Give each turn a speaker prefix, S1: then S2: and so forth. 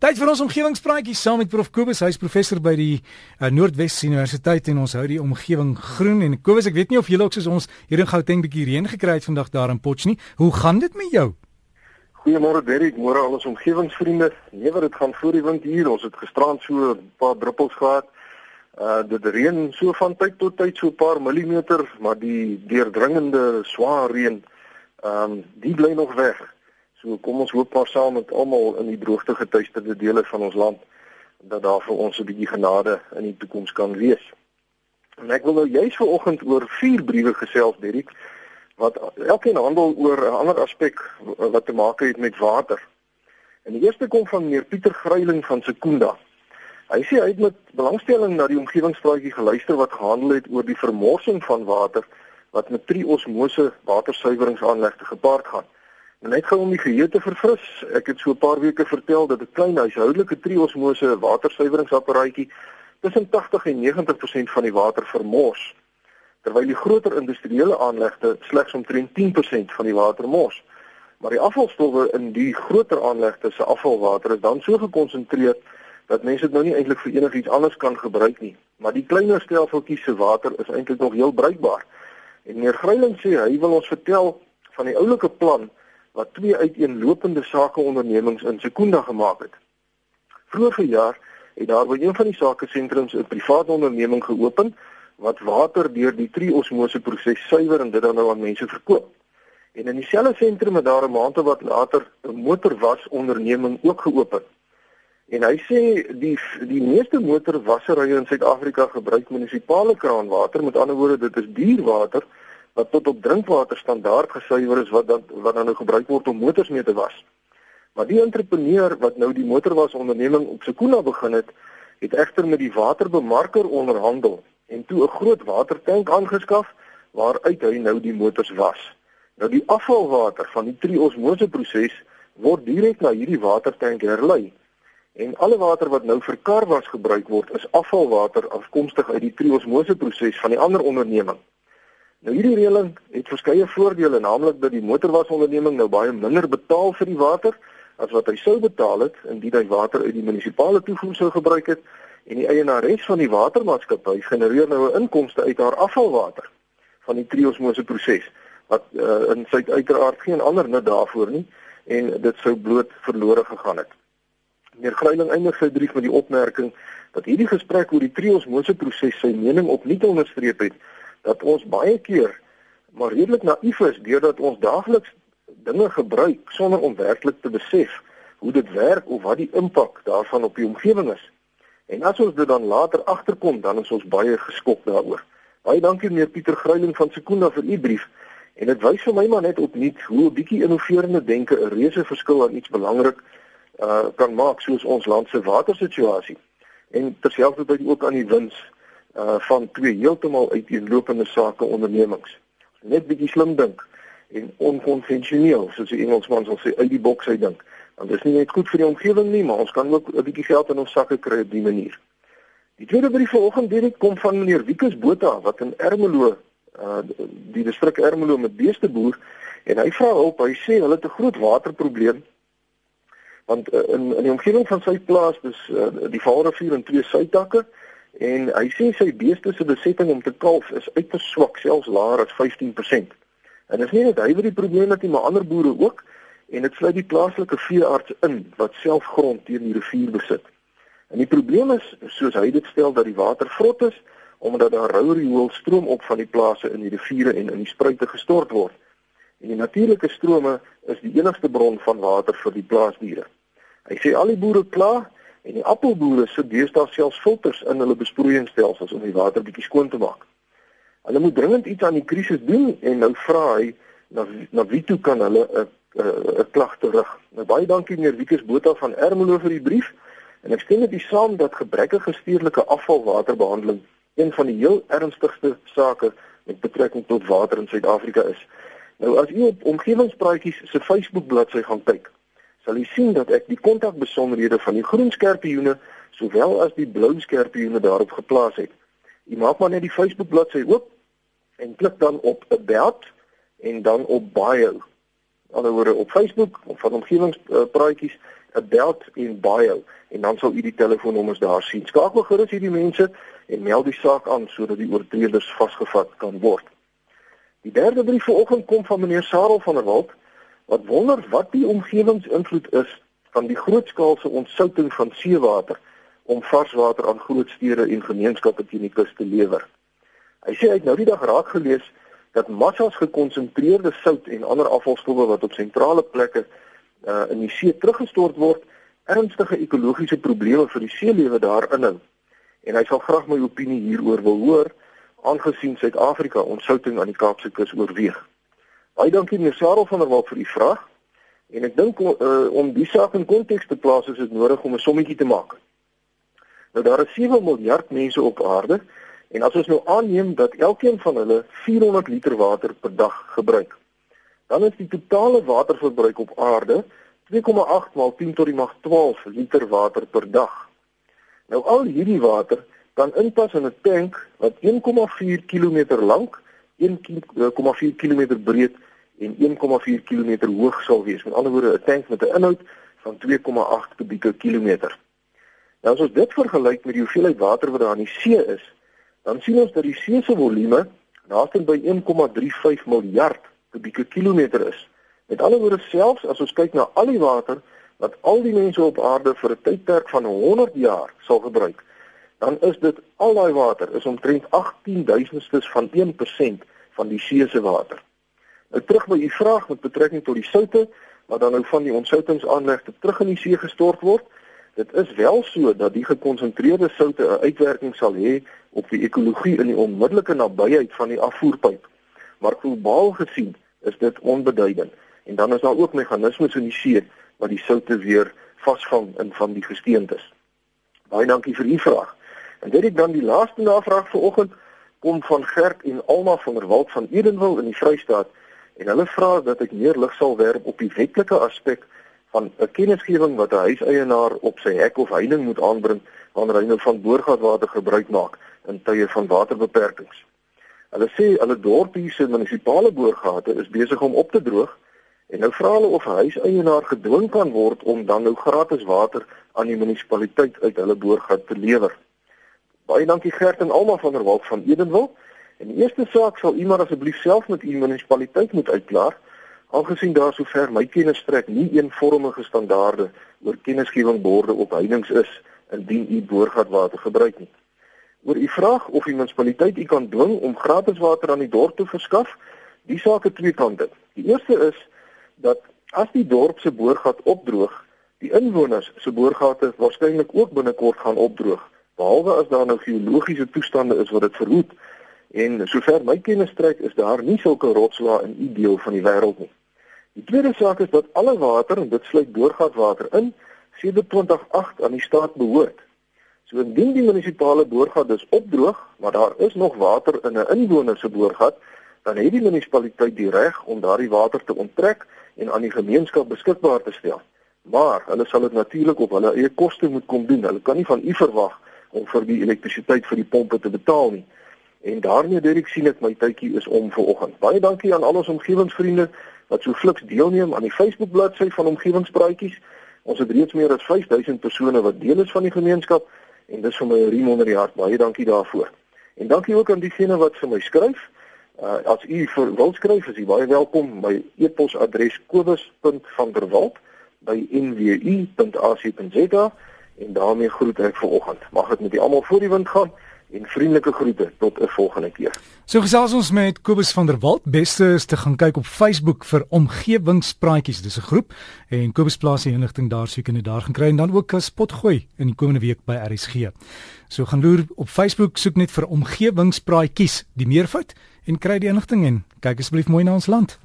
S1: Tyd vir ons omgewingspraatjie saam met Prof Kobus. Hy's professor by die uh, Noordwes Universiteit en ons hou die omgewing groen. En Kobus, ek weet nie of julle ook soos ons hier in Gauteng bietjie reën gekry het vandag daar in Potchefstroom nie. Hoe gaan dit met jou?
S2: Goeiemôre Derrick, môre al ons omgewingsvriende. Nee, wat dit gaan voor die wind hier. Ons het gisterand so 'n paar druppels gehad. Uh dit reën so van tyd tot tyd so 'n paar millimeter, maar die deurdringende swaar reën, ehm um, die bly nog weg. So kom ons hoop maar saam met almal in die droogte getuisterde dele van ons land dat daar vir ons 'n bietjie genade in die toekoms kan wees. En ek wil nou juist vanoggend oor vier briewe gesels, Derrick, wat elkeen handel oor 'n ander aspek wat te maak het met water. En die eerste kom van meneer Pieter Gryiling van Sekunda. Hy sê hy het met belangstelling na die omgewingspraatjie geluister wat gehandel het oor die vermorsing van water wat met triosmose watersuiweringsaanlegte gepaard gaan. En net gou om die geheue te verfris, ek het so 'n paar weke vertel dat 'n klein huishoudelike triosmose watersuiweringsapparaatjie tussen 80 en 90% van die water vermors, terwyl die groter industriële aanlegte slegs omtrent 10% van die water mors. Maar die afvalstowwe in die groter aanlegte se afvalwater is dan so gekonsentreer dat mense dit nou nie eintlik vir enigiets anders kan gebruik nie. Maar die kleiner stelseltjies se water is eintlik nog heel bruikbaar. En meneer Gryiling sê hy wil ons vertel van die oulike plan wat twee uiteenlopende sakeondernemings in Sekunda gemaak het. Vroeger verjaar het daar by een van die sakesentrums 'n private onderneming geopen wat water deur die triosmose proses suiwer en dit dan nou aan mense verkoop. En in dieselfde sentrum het daar 'n maand of wat later 'n motorwas onderneming ook geopen. En hy sê die die meeste motorwasserye in Suid-Afrika gebruik munisipale kraanwater, met ander woorde dit is duur water wat tot op drinkwaterstandaard gesuiwer is wat dan wat dan nou gebruik word om motors mee te was. Maar die entrepreneur wat nou die motorwas onderneming op Sekuna begin het, het egter met die waterbemarker onderhandel en toe 'n groot watertank aangeskaf waaruit hy nou die motors was. Nou die afvalwater van die triosmose proses word direk na hierdie watertank herlei. En alle water wat nou vir karwas gebruik word, is afvalwater afkomstig uit die triosmose proses van die ander onderneming. Nou hierdie reëling het verskeie voordele, naamlik dat die motorwasonderneming nou baie minder betaal vir die water as wat hy sou betaal het indien hy water uit die munisipale toevoer sou gebruik het en die eienares van die watermaatskappy genereer nou 'n inkomste uit haar afvalwater van die triosmose proses wat uh, in sy uiteraard geen ander nut daarvoor nie en dit sou bloot verlore gegaan het. Meneer Gryiling eindig sy brief met die opmerking dat hierdie gesprek oor die triosmose proses sy mening opnuut onderstreep het dat ons baie keer maar redelik naïef is deurdat ons daagliks dinge gebruik sonder om werklik te besef hoe dit werk of wat die impak daarvan op die omgewing is. En as ons dit dan later agterkom, dan is ons baie geskok daaroor. Baie dankie meneer Pieter Gryiling van Sekunda vir u brief. En dit wys vir my maar net opnuut hoe 'n bietjie innoverende denke 'n reuse verskil aan iets belangrik uh kan maak soos ons land se watersituasie. En terselfdertyd ook aan die wins uh van twee heeltemal uiteenlopende sake ondernemings. Net bietjie slim dink en onkonvensioneel, soos die Engelsman sal sê, uit die boks uit dink. Want dit is nie net goed vir die omgewing nie, maar ons kan ook 'n bietjie geld in ons sakke kry op die manier. Die tweede brief vanoggend direk kom van meneer Wikus Botha wat in Ermelo uh die distrik Ermelo met beeste boer en hy vra hulp. Hy sê hulle het 'n groot waterprobleem want uh, in in die omgewing van sy plaas dis uh, die Vaalrivier en twee suidtakke En hy sê sy beeste se besetting om te kalf is uiters swak, selfs laer as 15%. En dis nie net hy wat die probleem het nie, maar ander boere ook en dit sluit die plaaslike veearts in wat self grond teen die rivier besit. En die probleem is, soos hy dit stel, dat die water vrot is omdat daar rou riool stroom op van die plase in die riviere en in die spruite gestort word. En die natuurlike strome is die enigste bron van water vir die plaasdiere. Hy sê al die boere kla En die appelboere sit deesdae selfs filters in hulle besproeiingsstelsels om die water bietjie skoon te maak. Hulle moet dringend iets aan die krisis doen en nou vra hy na na wie toe kan hulle 'n 'n klag terug. Nou baie dankie meneer Wiekes Botha van Ermelo vir die brief en ek stem met u saam dat gebrekkige stedelike afvalwaterbehandeling een van die heel ernstigste sake met betrekking tot water in Suid-Afrika is. Nou as u op omgewingspraatjies se Facebook bladsy gaan kyk, sal u sien dat ek die kontakbesonderhede van die groen skerpioene sowel as die blou skerpioene daarop geplaas het. U maak maar net die Facebook bladsy oop en klik dan op 'n belt en dan op bio. Anderswoorde op Facebook of van omgewingspraatjies About en Bio en dan sal u die telefoonnommers daar sien. Skakel gerus hierdie mense en meld die saak aan sodat die oortreders vasgevat kan word. Die derde brief vanoggend kom van meneer Sarel van der Walt wat wonder wat die omgewingsinvloed is van die grootskaalse ontsouting van seewater om varswater aan groot stede en gemeenskappe teen die kus te lewer. Hy sê hy het nou die dag raak gelees dat massas gekonsentreerde sout en ander afvalstowwe wat op sentrale plekke uh, in die see teruggestort word, ernstige ekologiese probleme vir die seelewe daar inhou. En hy sal graag my opinie hieroor wil hoor aangesien Suid-Afrika ontsouting aan die Kaapse kus oorweeg. Baie dankie meneer Sarel van der Walt vir u vraag. En ek dink uh, om die saak in konteks te plaas is dit nodig om 'n sommetjie te maak. Nou daar is 7 miljard mense op aarde en as ons nou aanneem dat elkeen van hulle 400 liter water per dag gebruik, dan is die totale waterverbruik op aarde 2,8 maal 10 tot die mag 12 liter water per dag. Nou al hierdie water kan inpas in 'n tank wat 1,4 km lank, 1,4 km breed en 1,4 km hoog sal wees. Met ander woorde 'n tank met 'n inhoud van 2,8 kubieke kilometer. Nou as ons dit vergelyk met die hoeveelheid water wat daar in die see is, dan sien ons dat die see se volume naaste by 1,35 miljard kubieke kilometer is. Met ander woorde selfs as ons kyk na al die water wat al die mense op aarde vir 'n tydperk van 100 jaar sal gebruik, dan is dit al daai water is omtrent 18000stes van 1% van die see se water. Nou terug by u vraag met betrekking tot die soutte wat dan nou van die ontsoutingsaanlegte terug in die see gestort word. Dit is wel so dat die gekonsentreerde soutte 'n uitwerking sal hê op die ekologie in die onmiddellike nabyheid van die afvoerpyp. Maar globaal gesien is dit onbeduidend. En dan is daar ook meganismes in die see wat die soutte weer vasvang in van die gesteentes. Baie dankie vir u vraag. En dit is dan die laaste navraag vanoggend kom van Gert en Alma van der Walt van Edenwil in die Vrystaat en hulle vra dat ek meer lig sal werp op die wetlike aspek van 'n kennisgewing wat 'n huiseienaar op sy hek of heining moet aanbring wanneer hy nou van boorgatwater gebruik maak in tye van waterbeperkings. Hulle sê hulle dorpie se munisipale boorgate is besig om op te droog en nou vra hulle of 'n huiseienaar gedwing kan word om dan nou gratis water aan die munisipaliteit uit hulle boorgat te lewer. Baie dankie Gert en Alma van der Walt van Edenwil. En die eerste saak sal u maar asseblief self met u munisipaliteit moet uitklaar aangesien daar sover my kennis strek nie eenvormige standaarde oor kennisgewingborde op heininge is indien u boorgatwater gebruik nie. Oor u vraag of die munisipaliteit u kan dwing om gratis water aan die dorp te verskaf, die saak het twee kante. Die eerste is dat as die dorp se boorgat opdroog, die inwoners se boorgate waarskynlik ook binnekort gaan opdroog, behalwe as daar nou geologiese toestande is wat dit verhoed. En sover my kennis strek, is daar nie sulke rotslae in u deel van die wêreld nie. Die tweede saak is dat alle water, en dit sluit boorgatwater in, sedert 2008 aan die staat behoort. So indien die munisipale boorgat dus opdroog, maar daar is nog water in 'n inwoner se boorgat, dan het die munisipaliteit die reg om daardie water te onttrek en aan die gemeenskap beskikbaar te stel. Maar hulle sal dit natuurlik op hulle eie koste moet kom doen. Hulle kan nie van u verwag om vir die elektrisiteit vir die pompe te betaal nie. En daarmee Dirk sien ek my tydjie is om vir oggend. Baie dankie aan al ons omgewingsvriende wat so fliks deelneem aan die Facebook bladsy van omgewingspraatjies. Ons het reeds meer as 5000 persone wat deel is van die gemeenskap en dis vir my 'n riem onder die hart. Baie dankie daarvoor. En dankie ook aan diegene wat vir my skryf. Uh, as u vir wil skryf, is u baie welkom. My e-posadres kobus.vanderwalt@nwu.ac.za en daarmee groet ek vir oggend. Mag dit met u almal voor die wind gaan en vriendelike groete tot 'n volgende keer.
S1: So gesels ons met Kobus van der Walt. Beste is te gaan kyk op Facebook vir omgewingspraatjies. Dis 'n groep en Kobus plaas die inligting daar seker net daar gaan kry en dan ook 'n spot gooi in die komende week by RSG. So gaan loer op Facebook soek net vir omgewingspraatjies, die meervoud en kry die inligting en kyk asseblief mooi na ons land.